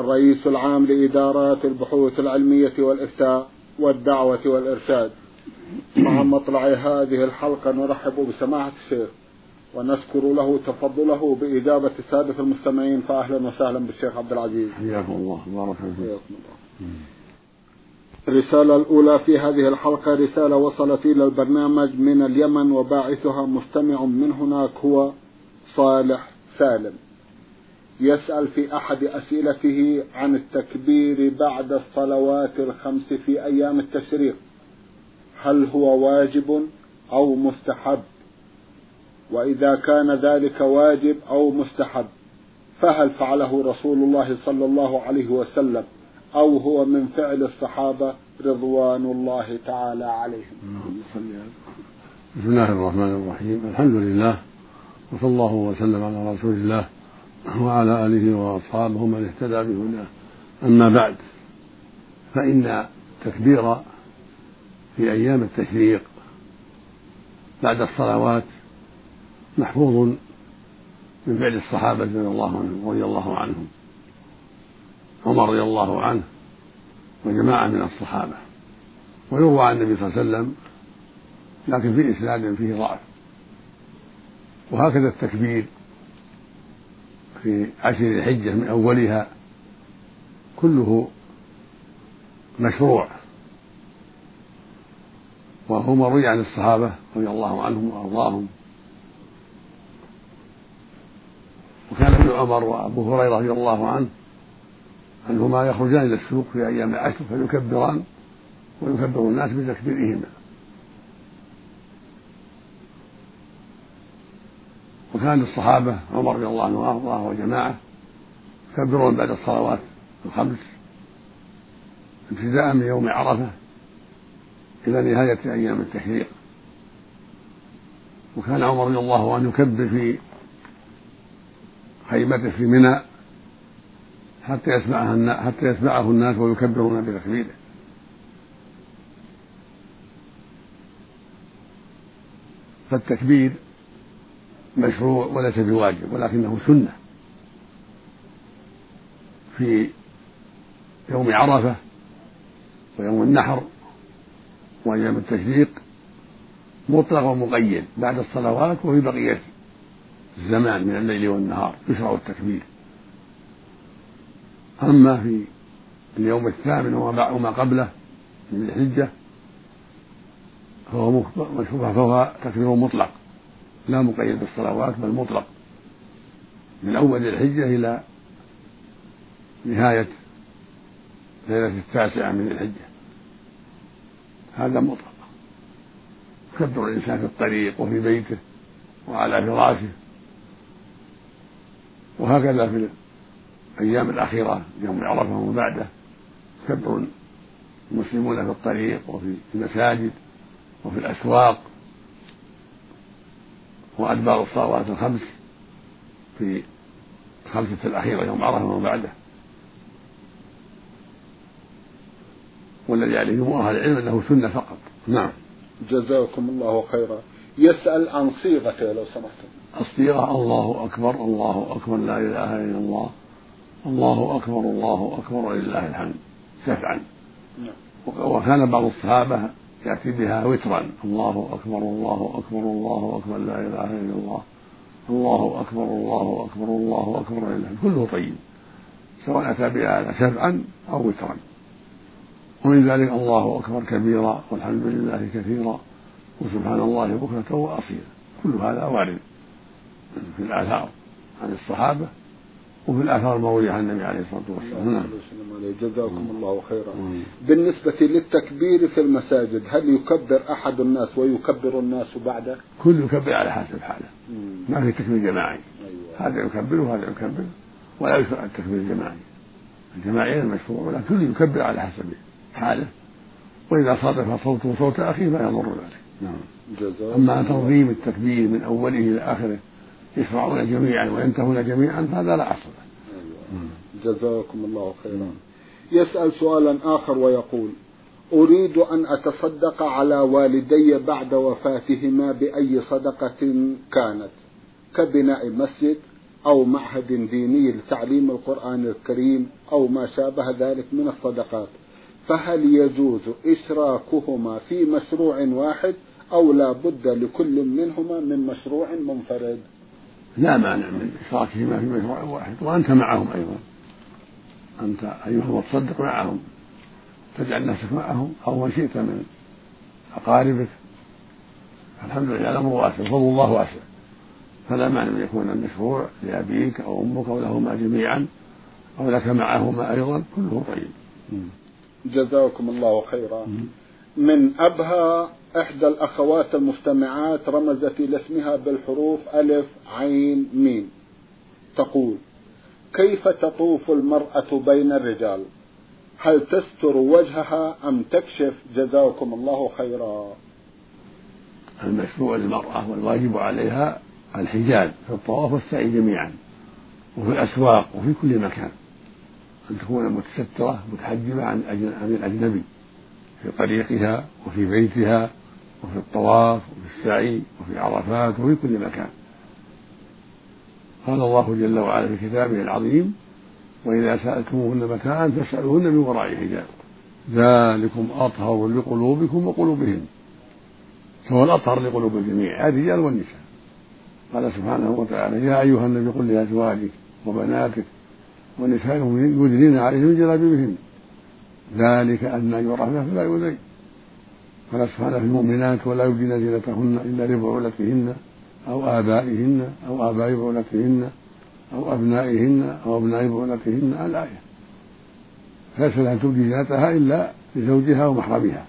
الرئيس العام لإدارات البحوث العلمية والإفتاء والدعوة والإرشاد. مع مطلع هذه الحلقة نرحب بسماحة الشيخ ونشكر له تفضله بإجابة السادة المستمعين. فأهلا وسهلا بالشيخ عبد العزيز. حياكم الله. بارك فيكم. الرسالة الأولى في هذه الحلقة رسالة وصلت إلى البرنامج من اليمن وباعثها مستمع من هناك هو صالح سالم. يسأل في أحد أسئلته عن التكبير بعد الصلوات الخمس في أيام التشريق. هل هو واجب أو مستحب؟ وإذا كان ذلك واجب أو مستحب فهل فعله رسول الله صلى الله عليه وسلم أو هو من فعل الصحابة رضوان الله تعالى عليهم؟ بسم الله الرحمن الرحيم. الحمد لله وصلى الله وسلم على رسول الله وعلى آله وأصحابه من اهتدى بهداه. أما بعد فإن تكبير في أيام التشريق بعد الصلوات محفوظ من فعل الصحابة رضي الله عنهم رضي الله عنهم عمر رضي الله عنه وجماعة من الصحابة. ويروى عن النبي صلى الله عليه وسلم لكن في إسناد فيه ضعف. وهكذا التكبير في عشر الحجة من أولها كله مشروع. وهو مروي عن الصحابة رضي الله عنهم وأرضاهم. وكان ابن عمر وأبو هريرة رضي الله عنه أنهما يخرجان إلى السوق في أيام العشر فيكبران ويكبر الناس بتكبيرهما. وكان الصحابة عمر رضي الله عنه وأرضاه وجماعة يكبرون بعد الصلوات الخمس ابتداء من يوم عرفة إلى نهاية أيام التشريق. وكان عمر رضي الله عنه يكبر في خيمته في منى حتى يسمعها حتى يسمعه الناس ويكبرون بتكبيره. فالتكبير مشروع وليس بواجب ولكنه سنة. في يوم عرفة ويوم النحر وأيام التشريق مطلق ومقيد بعد الصلوات وفي بقية الزمان من الليل والنهار يشرع التكبير. أما في اليوم الثامن وما قبله من الحجة فهو مشروع فهو تكبير مطلق. لا مقيد بالصلوات بل مطلق. من أول الحجة إلى نهاية ليلة التاسعة من الحجة. هذا مطلق. يكبر الإنسان في الطريق وفي بيته وعلى فراشه. وهكذا في الأيام الأخيرة يوم عرفة وما بعده يكبر المسلمون في الطريق وفي المساجد وفي الأسواق. وأدبار الصلوات الخمس في الخمسة الأخيرة يوم عرفة وما بعده. والذي عليه أهل العلم أنه سنة فقط. نعم. جزاكم الله خيرا. يسأل عن صيغته لو سمحتم. الصيغة الله أكبر الله أكبر لا إله إلا الله. الله أكبر الله أكبر ولله الحمد. شفعا. نعم. وكان بعض الصحابة يأتي بها وترا. الله أكبر الله أكبر الله أكبر لا إله إلا الله. الله أكبر الله أكبر الله أكبر لله كله طيب. سواء أتى بها شفعا أو وترا. ومن ذلك الله أكبر كبيرا والحمد لله كثيرا وسبحان الله بكرة وأصيلا. كل هذا وارد في الآثار عن الصحابة وفي الآثار المروية عن النبي عليه الصلاة والسلام. نعم. جزاكم الله خيرا. بالنسبة للتكبير في المساجد هل يكبر أحد الناس ويكبر الناس بعده؟ كل يكبر على حسب حاله ما في تكبير جماعي. أيوة. هذا يكبر وهذا يكبر ولا يشرع التكبير الجماعي. الجماعي المشروع ولكن كل يكبر على حسب حاله. وإذا صادف صوته صوت أخيه فلا يضر ذلك نعم أما تنظيم التكبير من أوله إلى آخره يشرعون جميعا وينتهون جميعا فهذا لا أصل. جزاكم الله خيرا. يسأل سؤالا آخر ويقول أريد أن أتصدق على والدي بعد وفاتهما بأي صدقة كانت كبناء مسجد أو معهد ديني لتعليم القرآن الكريم أو ما شابه ذلك من الصدقات. فهل يجوز إشراكهما في مشروع واحد أو لا بد لكل منهما من مشروع منفرد؟ لا مانع من إشراكهما في مشروع واحد. وأنت معهم أيضا. أنت أيها المتصدق معهم. تجعل نفسك معهم. أو من شئت من أقاربك. الحمد لله. الأمر واسع. فضل الله واسع. فلا مانع من يكون المشروع لأبيك أو أمك أو لهما جميعا. أو لك معهما أيضا. كله طيب. جزاكم الله خيرا. من أبها إحدى الأخوات المستمعات رمزت إلى اسمها بالحروف ألف عين ميم. تقول كيف تطوف المرأة بين الرجال؟ هل تستر وجهها أم تكشف؟ جزاكم الله خيرا. المشروع للمرأة والواجب عليها الحجاب في الطواف والسعي جميعا وفي الأسواق وفي كل مكان أن تكون متسترة متحجبة عن عن الأجنبي في طريقها وفي بيتها وفي الطواف وفي السعي وفي عرفات وفي كل مكان. قال الله جل وعلا في كتابه العظيم وإذا سألتموهن متاعا فاسألوهن من وراء حجاب. ذلكم أطهر لقلوبكم وقلوبهن. فهو الأطهر لقلوب الجميع الرجال والنساء. قال سبحانه وتعالى يا أيها النبي قل لأزواجك وبناتك ونساء المؤمنين يدنين عليهم جلابيبهن. ذلك أدنى يعرفن فلا يؤذين. قال سبحانه في المؤمنات ولا يبدين زينتهن إلا لبعولتهن أو آبائهن أو آباء بعولتهن أو أبنائهن أو أبناء بعولتهن الآية. فليس لها تبدي زينتها إلا لزوجها ومحرمها.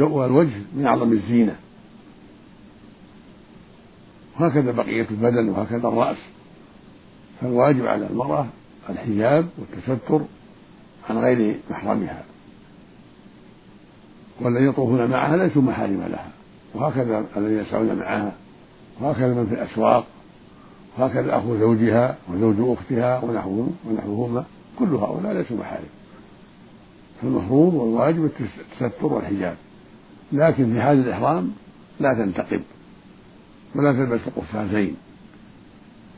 والوجه من أعظم الزينة. وهكذا بقية البدن وهكذا الرأس. فالواجب على المرأة الحجاب والتستر عن غير محرمها. والذين يطوفون معها ليسوا محارم لها. وهكذا الذين يسعون معها وهكذا من في الأسواق وهكذا أخو زوجها وزوج أختها ونحوهم ونحوهما كل هؤلاء ليسوا محارم. فالمفروض والواجب التستر والحجاب. لكن في حال الإحرام لا تنتقب ولا تلبس قفازين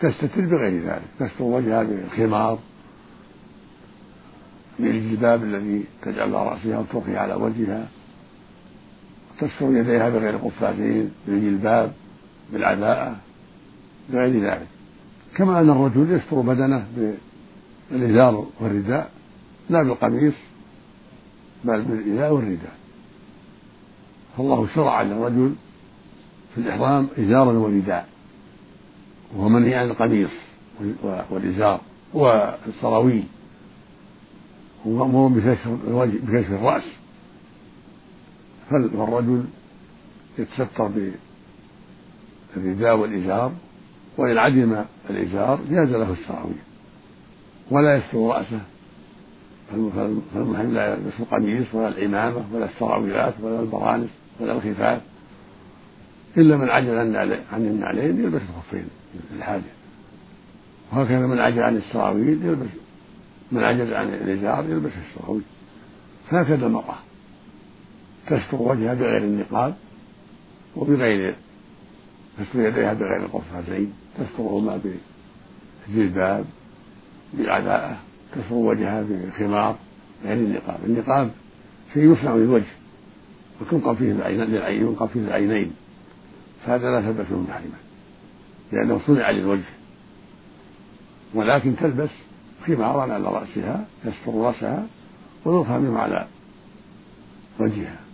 تستتر بغير ذلك تستر وجهها بالخمار بالجلباب الذي تجعل رأسها وترخي على وجهها. تستر يديها بغير قفازين بالجلباب بالعباءة بغير ذلك. كما أن الرجل يستر بدنه بالإزار والرداء لا بالقميص بل بالإزار والرداء. فالله شرع للرجل في الإحرام إزارا ورداء. وهو منهي عن القميص والإزار والسراويل. هو مأمور بكشف الوجه بكشف الرأس. فالرجل يتستر بالرداء والإزار وإن عدم الإزار جاز له السراويل ولا يستر رأسه. فالمحرم لا يلبس القميص ولا العمامة ولا السراويلات ولا البرانس ولا الخفاف. إلا من عجل عن النعلين يلبس الخفين للحاجة وهكذا من عجل عن السراويل يلبس من عجز عن الإزار يلبس السراويل. هكذا المرأة. تستر وجهها بغير النقاب وبغير تستر يديها بغير القفازين تسترهما بالجلباب بالعباءة تستر وجهها بخمار غير النقاب. النقاب شيء يصنع للوجه وتنقب فيه للعين ينقب فيه العينين. فهذا لا تلبسه محرما لأنه صنع للوجه. ولكن تلبس خمارا على رأسها يستر رأسها ويرفع منه على وجهها.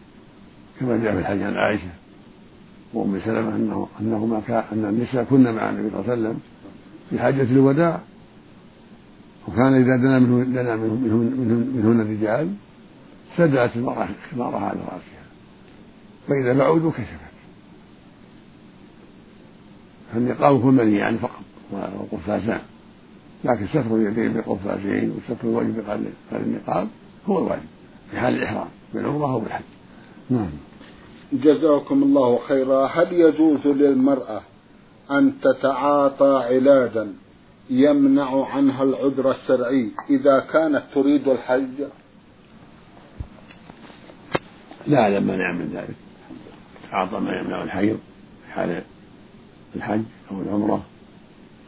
كما جاء في الحديث عن عائشة وأم سلمة أنه أنهما كان أن النساء كن مع النبي صلى الله عليه وسلم في حاجة الوداع وكان إذا دنا منه دنا منه منهن, منهن الرجال سدلت المرأة خمارها على رأسها فإذا بعدوا كشفت. فالنقاب هو المنهي عنه فقط والقفازان لكن ستر اليدين بالقفازين وستر الوجه بقدر النقاب هو الواجب في حال الإحرام بالعمرة أو بالحج. نعم. جزاكم الله خيرا. هل يجوز للمرأة أن تتعاطى علاجا يمنع عنها العذر الشرعي إذا كانت تريد الحج؟ لا أعلم مانع من ذلك. تعاطى ما يمنع الحيض في حال الحج أو العمرة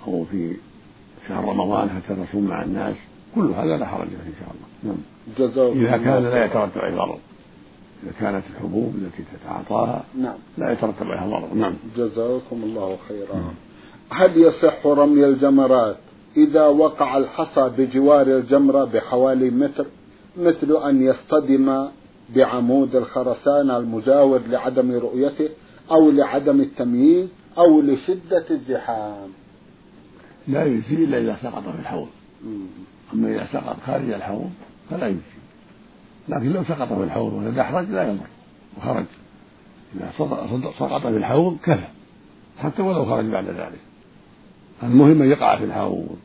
أو في شهر رمضان حتى تصوم مع الناس. كل هذا لا حرج فيه إن شاء الله. نعم. إذا كان لا يترتب عليه ضرر إذا كانت الحبوب التي تتعاطاها نعم. لا يترتب عليها ضرر. نعم. جزاكم الله خيرا. نعم. هل يصح رمي الجمرات إذا وقع الحصى بجوار الجمرة بحوالي متر؟ مثل أن يصطدم بعمود الخرسانة المجاور لعدم رؤيته أو لعدم التمييز أو لشدة الزحام. لا يجزي إلا إذا سقط في الحوض. أما إذا سقط خارج الحوض فلا يجزي لكن لو سقط في الحوض وتدحرج لا يضر وخرج. إذا سقط في الحوض كفى. حتى ولو خرج بعد ذلك. المهم أن يقع في الحوض.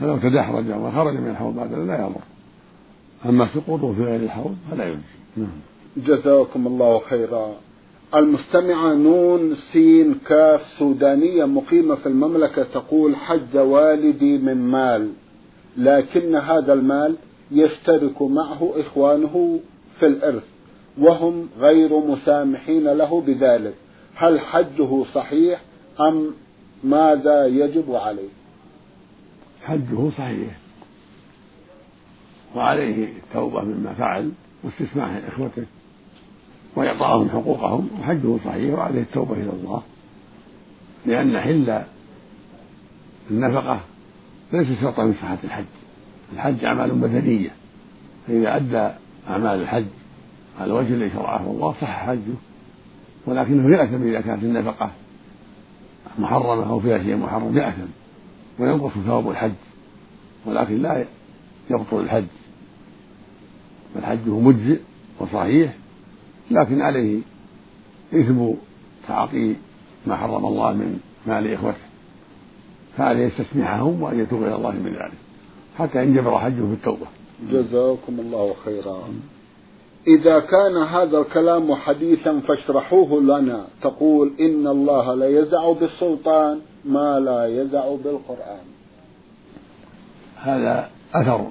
فلو تدحرج وخرج من الحوض بعد ذلك لا يضر أما سقوطه في غير الحوض فلا يجزي نعم. جزاكم الله خيرا. المستمعة نون سين كاف سودانية مقيمة في المملكة تقول حج والدي من مال لكن هذا المال يشترك معه إخوانه في الإرث وهم غير مسامحين له بذلك. هل حجه صحيح أم ماذا يجب عليه؟ حجه صحيح. وعليه التوبة مما فعل واستسماح إخوته وإعطائهم حقوقهم وحجه صحيح وعليه التوبة إلى الله. لأن حل النفقة ليس شرطا من صحة الحج. الحج أعمال بدنية فإذا أدى أعمال الحج على الوجه الذي شرعه الله صح حجه ولكنه يأثم إذا كانت النفقة محرمة أو فيها شيء محرم يأثم وينقص ثواب الحج ولكن لا يبطل الحج. بل حجه مجزئ وصحيح لكن عليه إثم تعاطي ما حرم الله من مال إخوته فعليه يستسمحهم وأن يتوب إلى الله من ذلك. حتى ينجبر حجه في التوبة. جزاكم الله خيرا. إذا كان هذا الكلام حديثا فاشرحوه لنا. تقول إن الله لا يزع بالسلطان ما لا يزع بالقرآن. هذا أثر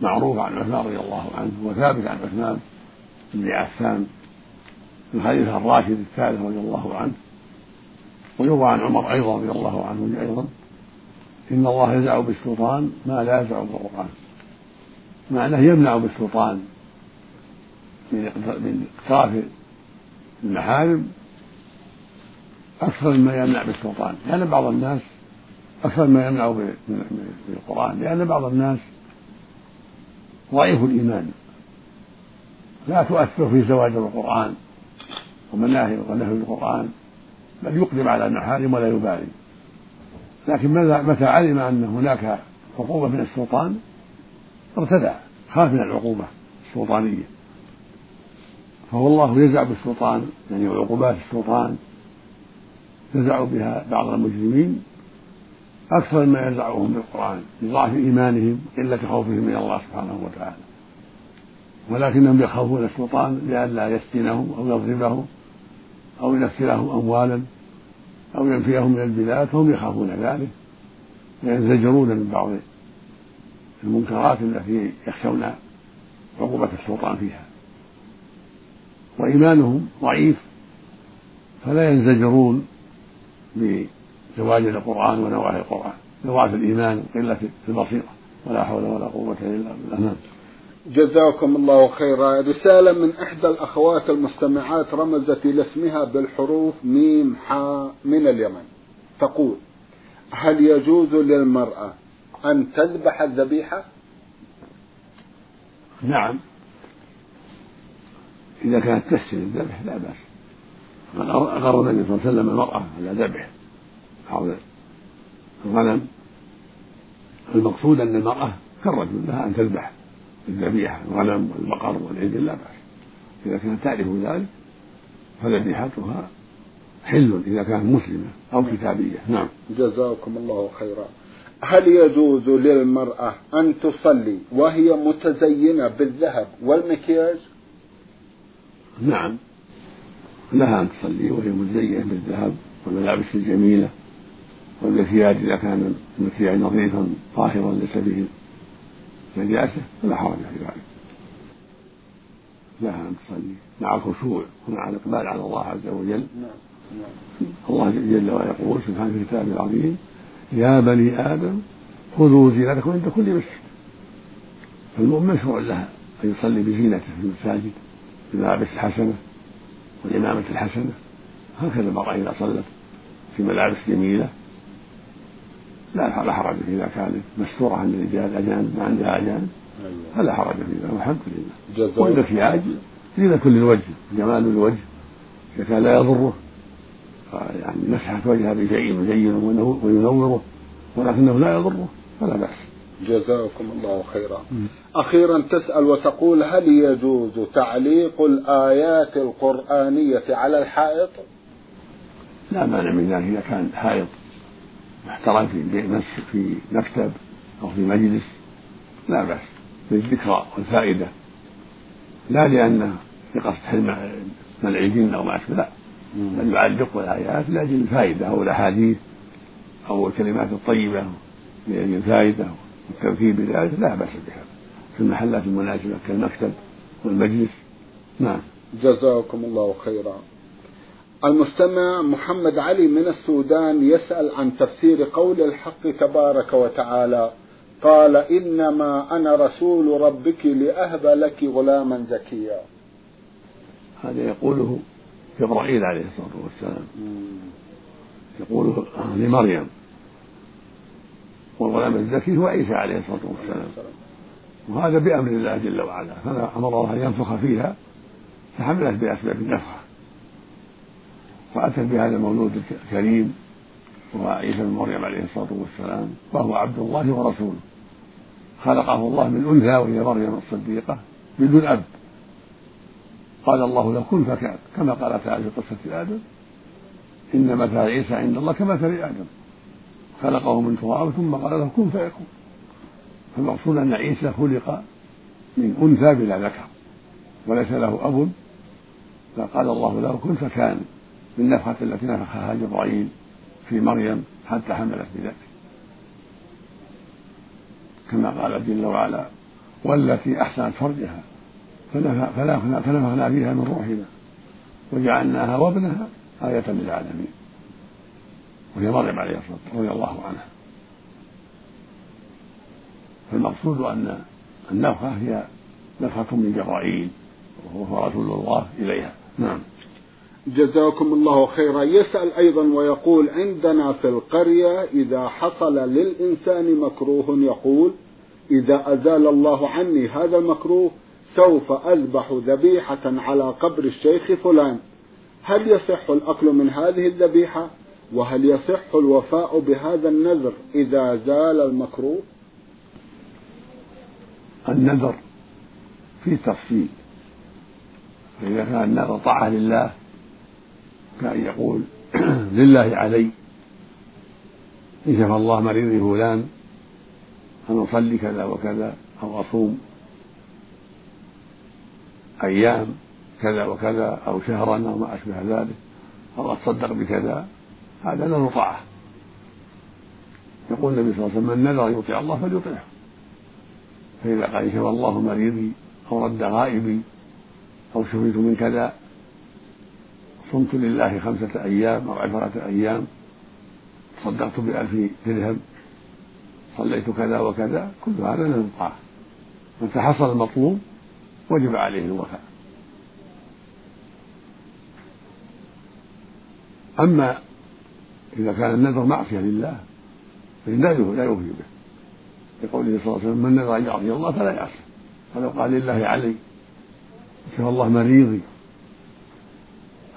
معروف عن عثمان رضي الله عنه وثابت عن عثمان بن عفان الخليفة الراشد الثالث رضي الله عنه ويروى عن عمر أيضا رضي الله عنه أيضا. إن الله يزع بالسلطان ما لا يزع بالقرآن. معناه يمنع بالسلطان من إقتراف المحارم أكثر مما يمنع بالسلطان. لأن بعض الناس أكثر مما يمنع بالقرآن. لأن بعض الناس ضعيف الإيمان. لا تؤثر في زواج القرآن ومناهي ونهي القرآن بل يقدم على المحارم ولا يبالي. لكن متى علم أن هناك عقوبة من السلطان؟ ارتدع خاف من العقوبة السلطانية. فوالله يزع بالسلطان يعني عقوبات السلطان يزع بها بعض المجرمين أكثر مما يزعهم بالقرآن لضعف إيمانهم قلة خوفهم من الله سبحانه وتعالى. ولكنهم يخافون السلطان لئلا يسجنهم أو يضربهم أو ينكلهم أموالا. أو ينفيهم من البلاد فهم يخافون ذلك وينزجرون من بعض المنكرات التي يخشون عقوبة السلطان فيها. وإيمانهم ضعيف فلا ينزجرون بزواج القرآن ونواهي القرآن لضعف الإيمان وقلة البصيرة ولا حول ولا قوة إلا بالله. جزاكم الله خيرا. رسالة من إحدى الأخوات المستمعات رمزت إلى اسمها بالحروف ميم حاء من اليمن. تقول هل يجوز للمرأة أن تذبح الذبيحة؟ نعم. إذا كانت تسر الذبح لا بأس. أقر النبي صلى الله عليه وسلم المرأة على ذبح. حول الغنم. المقصود أن المرأة كالرجل لها أن تذبح. الذبيحة الغنم والبقر والعجل لا بأس. إذا كانت تعرف ذلك فذبيحتها حل إذا كانت مسلمة أو كتابية. نعم. جزاكم الله خيرا. هل يجوز للمرأة أن تصلي وهي متزينة بالذهب والمكياج؟ نعم. لها أن تصلي وهي متزينة بالذهب والملابس الجميلة والمكياج إذا كان المكياج نظيفا طاهرا ليس به نجاسة فلا حرج في ذلك. لها أن تصلي مع الخشوع. ومع الإقبال على الله عز وجل. الله جل وعلا يقول سبحانه في كتابه العظيم يا بني آدم خذوا زينتكم عند كل مسجد. فالمؤمن مشروع له أن يصلي بزينته في المساجد بالملابس الحسنة والإمامة الحسنة. هكذا المرأة إذا صلت في ملابس جميلة. لا لا حرج إذا كانت مستورة عن الرجال أجانب ما عندها أجانب فلا حرج في ذلك والحمد لله. والمكياج زينة للوجه جمال الوجه. إذا كان لا يضره. يعني مسحت وجهها بشيء مزين وينوره ولكنه لا يضره فلا بأس. جزاكم الله خيرا. أخيرا تسأل وتقول هل يجوز تعليق الآيات القرآنية على الحائط؟ لا مانع من ذلك إذا كان حائط. محترم في في مكتب أو في مجلس لا بأس. للذكرى والفائدة. لا لأنه بقصد حلم منع الجن أو ما أشبه لا. بل يعلق الآيات لأجل الفائدة أو الأحاديث أو الكلمات الطيبة لأجل الفائدة والتذكير بذلك لا بأس بها. في المحلات المناسبة كالمكتب والمجلس. نعم. جزاكم الله خيرا. المستمع محمد علي من السودان يسأل عن تفسير قول الحق تبارك وتعالى قال إنما أنا رسول ربك لأهب لك غلاما زكيا. هذا يقوله جبرائيل عليه الصلاة والسلام. يقوله لمريم. والغلام الزكي هو عيسى عليه الصلاة والسلام. وهذا بأمر الله جل وعلا. فأمر الله أن ينفخ فيها فحملت بأسباب النفخة. فأتت بهذا المولود الكريم وهو عيسى بن مريم عليه الصلاة والسلام وهو عبد الله ورسوله. خلقه الله من أنثى وهي مريم الصديقة بدون أب. قال الله له كن فكان كما قال تعالى في قصة آدم إن مثل عيسى عند الله كمثل آدم. خلقه من تراب ثم قال له كن فيكون. فالمقصود أن عيسى خلق من أنثى بلا ذكر وليس له أب. فقال الله له كن فكان. بالنفخة التي نفخها جبرائيل في مريم حتى حملت بذلك كما قال جل وعلا والتي أحسنت فرجها فنفخنا فيها من روحنا وجعلناها وابنها آية للعالمين. وهي مريم عليه الصلاة والسلام رضي الله عنها. فالمقصود أن النفخة هي نفخة من جبرائيل وهو رسول الله إليها. نعم. جزاكم الله خيرا. يسأل أيضا ويقول عندنا في القرية إذا حصل للإنسان مكروه يقول إذا أزال الله عني هذا المكروه سوف أذبح ذبيحة على قبر الشيخ فلان. هل يصح الأكل من هذه الذبيحة؟ وهل يصح الوفاء بهذا النذر إذا زال المكروه؟ النذر في تفصيل. فإذا كان النذر طاعة لله كأن يقول لله علي إن شفى الله مريضي فلان أن أصلي كذا وكذا أو أصوم أيام كذا وكذا أو شهرا أو ما أشبه ذلك أو أتصدق بكذا هذا نذر طاعة. يقول النبي صلى الله عليه وسلم من نذر يطيع الله فليطيعه فإذا قال شفى الله مريضي أو رد غائبي أو شفيت من كذا صمت لله خمسة أيام أو عشرة أيام. تصدقت بألف درهم. صليت كذا وكذا. كل هذا من طاعة. متى حصل المطلوب وجب عليه الوفاء. أما إذا كان النذر معصية لله فإنه لا يوفي به. لقوله صلى الله عليه وسلم من نذر أن يعصي الله فلا يعصي. فلو قال لله علي شفى الله مريضي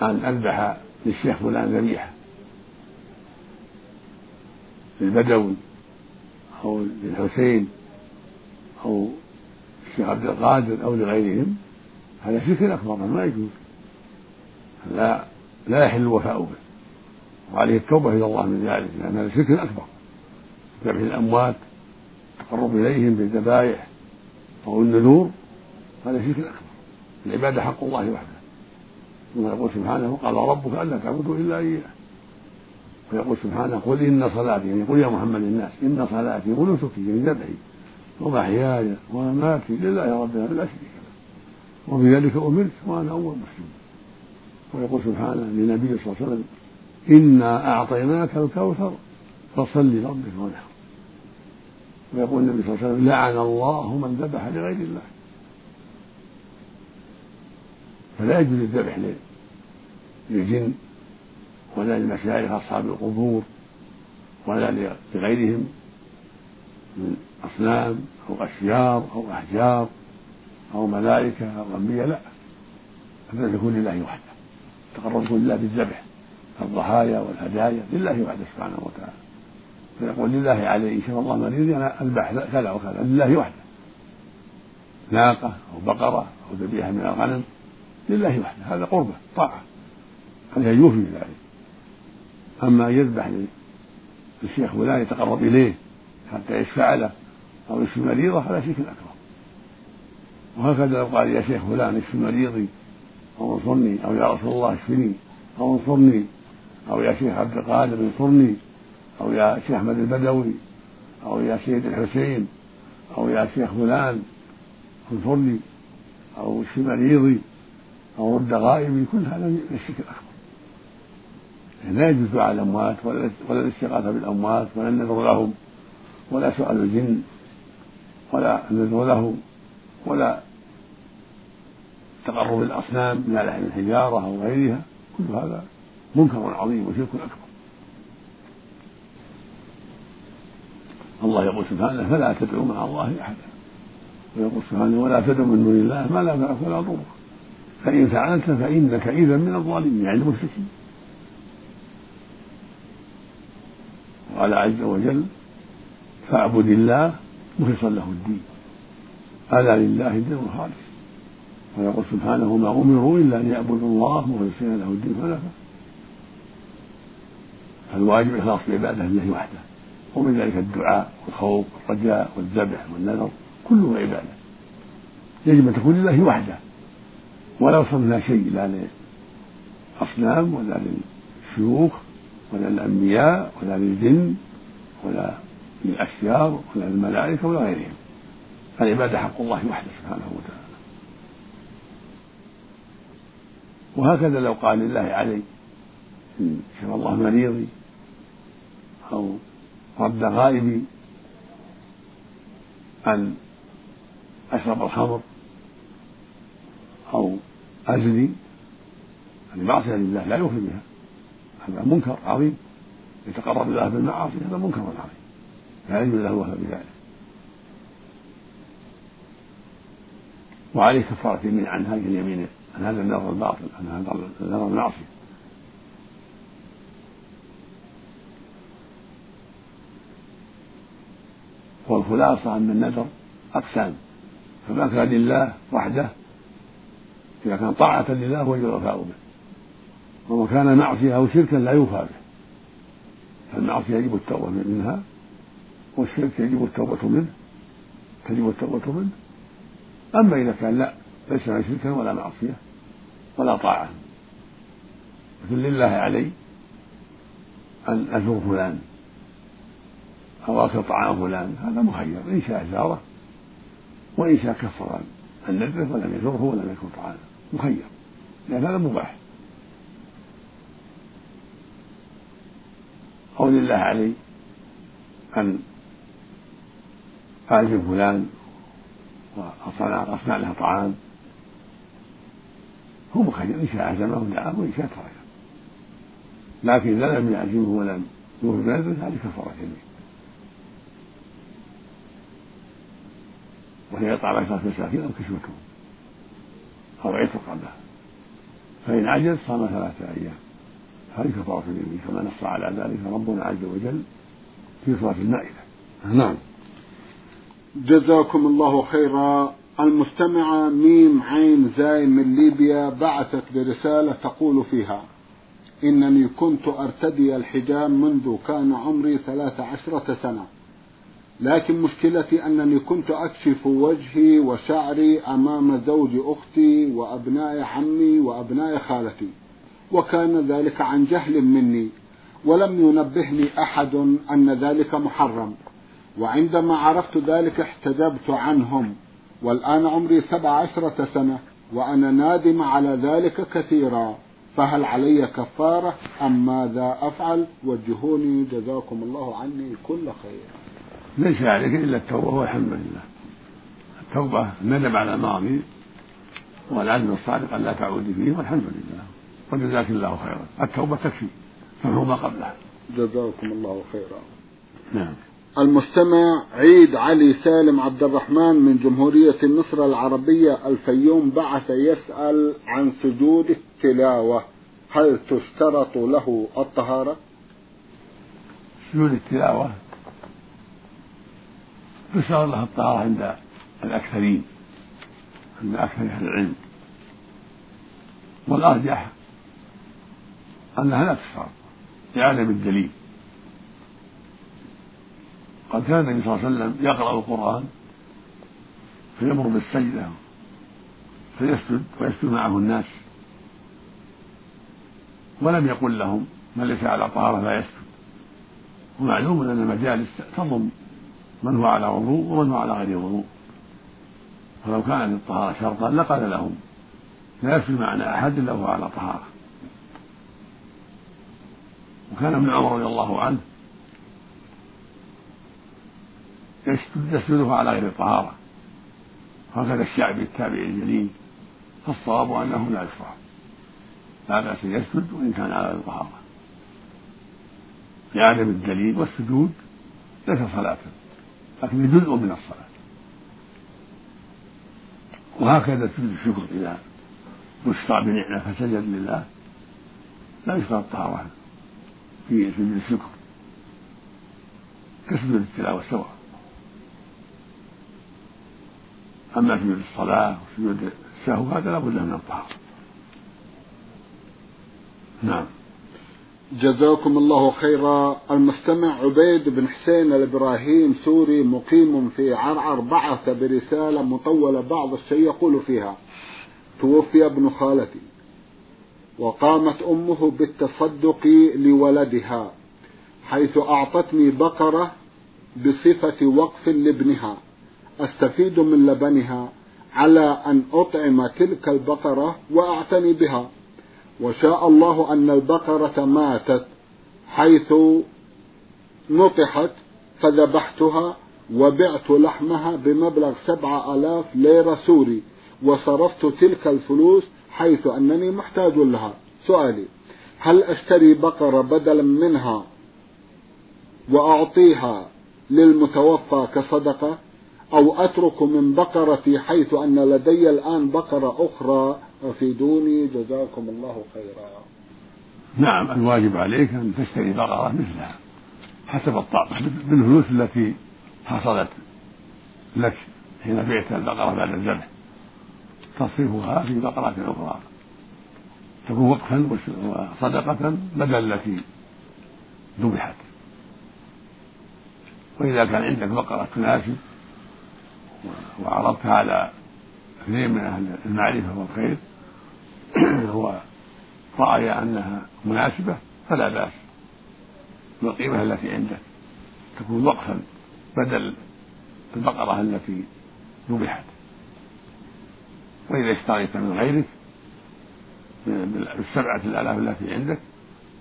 أن أذبح للشيخ فلان ذبيحة. للبدوي أو للحسين أو الشيخ عبد القادر أو لغيرهم. هذا شرك أكبر ما يجوز. لا لا يحل الوفاء به. وعليه التوبة إلى الله من ذلك لأن هذا شرك أكبر. ذبح الأموات التقرب إليهم بالذبائح أو النذور هذا شرك أكبر. العبادة حق الله وحده. ثم يقول سبحانه قال ربك ألا تعبدوا إلا إياه. ويقول سبحانه قل إن صلاتي يعني قل يا محمد الناس إن صلاتي ونسكي يعني ذبحي ومحياي ومماتي لله رب العالمين لا شريك له. وبذلك أمرت وأنا أول مسلم. ويقول سبحانه للنبي صلى الله عليه وسلم إنا أعطيناك الكوثر فصل لربك ونحر ويقول النبي صلى الله عليه وسلم لعن الله من ذبح لغير الله. فلا يجوز الذبح للجن ولا للمشايخ أصحاب القبور ولا لغيرهم من أصنام أو أشجار أو أحجار أو ملائكة أو أنبياء لا. الذبح يكون لله وحده. تقرب لله بالذبح الضحايا والهدايا لله وحده سبحانه وتعالى. فيقول لله علي إن شاء الله مريض أنا أذبح كذا وكذا لله وحده. ناقة أو بقرة أو ذبيحة من الغنم لله وحده هذا قربة طاعة. هذا يوفي بذلك أما يذبح للشيخ فلان يتقرب إليه حتى يشفع له أو يشفي مريضه هذا شرك أكبر. وهكذا لو قال يا شيخ فلان اشفي مريضي أو انصرني أو يا رسول الله اشفني أو انصرني أو يا شيخ عبد القادر انصرني أو يا شيخ أحمد البدوي أو يا سيد الحسين أو يا شيخ فلان انصرني أو اشفي مريضي. أو رد غائبي كل هذا من الشرك الأكبر. لا يجوز دعاء الأموات ولا الاستغاثة بالأموات ولا النذر لهم ولا سؤال الجن ولا النذر لهم ولا تقرب الأصنام من لحم الحجارة أو غيرها. كل هذا منكر عظيم وشرك أكبر. الله يقول سبحانه فلا تدعوا مع الله أحدا. ويقول سبحانه ولا تدعوا من دون الله ما لا ينفعك ولا يضرك فإن فعلت فإنك إذا من الظالمين يعني المشركين. قال عز وجل فاعبد الله مخلصا له الدين. ألا لله الدين الخالص. ويقول سبحانه ما أمروا إلا أن يعبدوا الله مخلصين له الدين حنفاء فالواجب إخلاص العبادة لله وحده ومن ذلك الدعاء والخوف والرجاء والذبح والنذر كله عبادة. يجب أن تكون لله وحده. ولا صرفنا شيء لا لأصنام ولا للشيوخ ولا للأنبياء ولا للجن ولا للأشجار ولا للملائكة ولا غيرهم. العبادة حق الله وحده سبحانه وتعالى. وهكذا لو قال لله علي إن شفى الله مريضي أو رد غائبي أن أشرب الخمر أو أزني هذه معصية لله لا يوفي بها. هذا منكر عظيم. يتقرب الله بالمعاصي هذا منكر عظيم. لا يجوز له وهو بذلك. وعليه كفارة يمين عن هذه اليمين عن هذا النظر الباطل عن هذا النظر المعصية والخلاصة أن النذر أقسام. فما كان لله وحده إذا كان طاعة لله وجب الوفاء به. وما كان معصية أو شركا لا يوفى به. فالمعصية يجب التوبة منها والشرك يجب التوبة منه تجب التوبة منه. أما إذا كان لا ليس شركا ولا معصية ولا طاعة. لكن لله علي أن أزور فلان أو آكل طعام فلان. هذا مخير. إن شاء زاره وإن شاء كفر. عن نذره ولم يزره ولم يكن طعاما. مخير لأن هذا مباح. أو لله علي أن أعزم فلان وأصنع له طعام. هو مخير. إن شاء عزمه ودعاه وإن شاء تركه. لكن إذا لم يعزمه ولم يوفي بنذره هذه كفارة يمين وهي إطعام عشرة مساكين أو كسوتهم أو عتق قبله فإن عجز صام ثلاثة أيام. هذه كفارة اليمين كما نص على ذلك ربنا عز وجل في سورة المائدة. نعم. جزاكم الله خيرا. المستمعة ميم عين زاي من ليبيا بعثت برسالة تقول فيها إنني كنت أرتدي الحجاب منذ كان عمري ثلاث عشرة سنة. لكن مشكلتي أنني كنت أكشف وجهي وشعري أمام زوج أختي وأبناء عمي وأبناء خالتي وكان ذلك عن جهل مني ولم ينبهني أحد أن ذلك محرم وعندما عرفت ذلك احتجبت عنهم والآن عمري سبع عشرة سنة وأنا نادم على ذلك كثيرا فهل علي كفارة أم ماذا أفعل؟ وجهوني جزاكم الله عني كل خير. ليس عليك إلا التوبة والحمد لله. التوبة الندم على الماضي والعزم الصادق أن لا تعود فيه والحمد لله. وجزاك الله خيرا. التوبة تكفي. فهو ما قبلها. جزاكم الله خيرا. نعم. المستمع عيد علي سالم عبد الرحمن من جمهورية مصر العربية. الفيوم بعث يسأل عن سجود التلاوة. هل تشترط له الطهارة؟ سجود التلاوة تشترط له الطهارة عند الأكثرين عند أكثر أهل العلم والأرجح أنها لا تشترط لعدم الدليل. قد كان النبي صلى الله عليه وسلم يقرأ القرآن فيمر بالسجدة فيسجد ويسجد معه الناس ولم يقل لهم من ليس على طهارة لا يسجد. ومعلوم أن المجالس تضم من هو على وضوء ومن هو على غير وضوء. فلو كانت الطهارة شرطا لقال لهم لا يسجد معنا أحد إلا وهو على طهارة. وكان ابن عمر رضي الله عنه يسجده على غير طهارة هكذا الشعبي التابعي الجليل فالصواب أنه لا يشرع. لا بأس يسجد وإن كان على الطهارة لعدم الدليل والسجود ليس صلاة. لكن جزء من الصلاة. وهكذا سجود الشكر إذا بشرى بنعمة فسجد لله لا يشرع الطهارة في سجود الشكر كسجود التلاوة سواء. أما سجود الصلاة وسجود السهو هذا لابد من الطهارة نعم. جزاكم الله خيرا. المستمع عبيد بن حسين الإبراهيم سوري مقيم في عرعر بعث برسالة مطولة بعض الشيء يقول فيها توفي ابن خالتي وقامت أمه بالتصدق لولدها حيث أعطتني بقرة بصفة وقف لابنها أستفيد من لبنها على أن أطعم تلك البقرة وأعتني بها. وشاء الله أن البقرة ماتت حيث نطحت فذبحتها وبعت لحمها بمبلغ سبعة آلاف ليرة سوري وصرفت تلك الفلوس حيث أنني محتاج لها. سؤالي هل أشتري بقرة بدلا منها وأعطيها للمتوفى كصدقة؟ أو أترك من بقرتي حيث أن لدي الآن بقرة أخرى أفيدوني جزاكم الله خيرا. نعم الواجب عليك أن تشتري بقرة مثلها حسب الطاقة بالفلوس التي حصلت لك حين بعت البقرة بعد الذبح. تصرفها في بقرة أخرى. تكون وقفا وصدقة بدل التي ذبحت. وإذا كان عندك بقرة تناسب وعرضتها على اثنين من أهل المعرفة والخير ورأي أنها مناسبة فلا بأس. بالقيمة التي عندك تكون وقفا بدل البقرة التي ذبحت. وإذا اشتريت من غيرك بالسبعة الآلاف التي عندك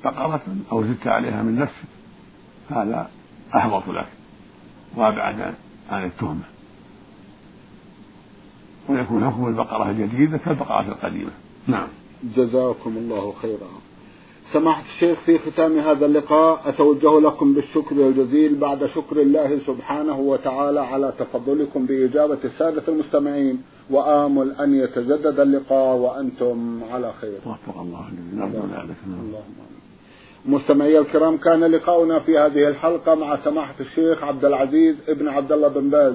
بقرة أو زدت عليها من نفسك هذا أحوط لك. وأبعد عن التهمة. ويكون حكم البقرة الجديدة كالبقرة القديمة. نعم. جزاكم الله خيرا. سماحة الشيخ في ختام هذا اللقاء أتوجه لكم بالشكر الجزيل بعد شكر الله سبحانه وتعالى على تفضلكم بإجابة السادة المستمعين وآمل أن يتجدد اللقاء وأنتم على خير. وفق الله اللهم مستمعي الكرام كان لقاؤنا في هذه الحلقة مع سماحة الشيخ عبد العزيز ابن عبد الله بن باز.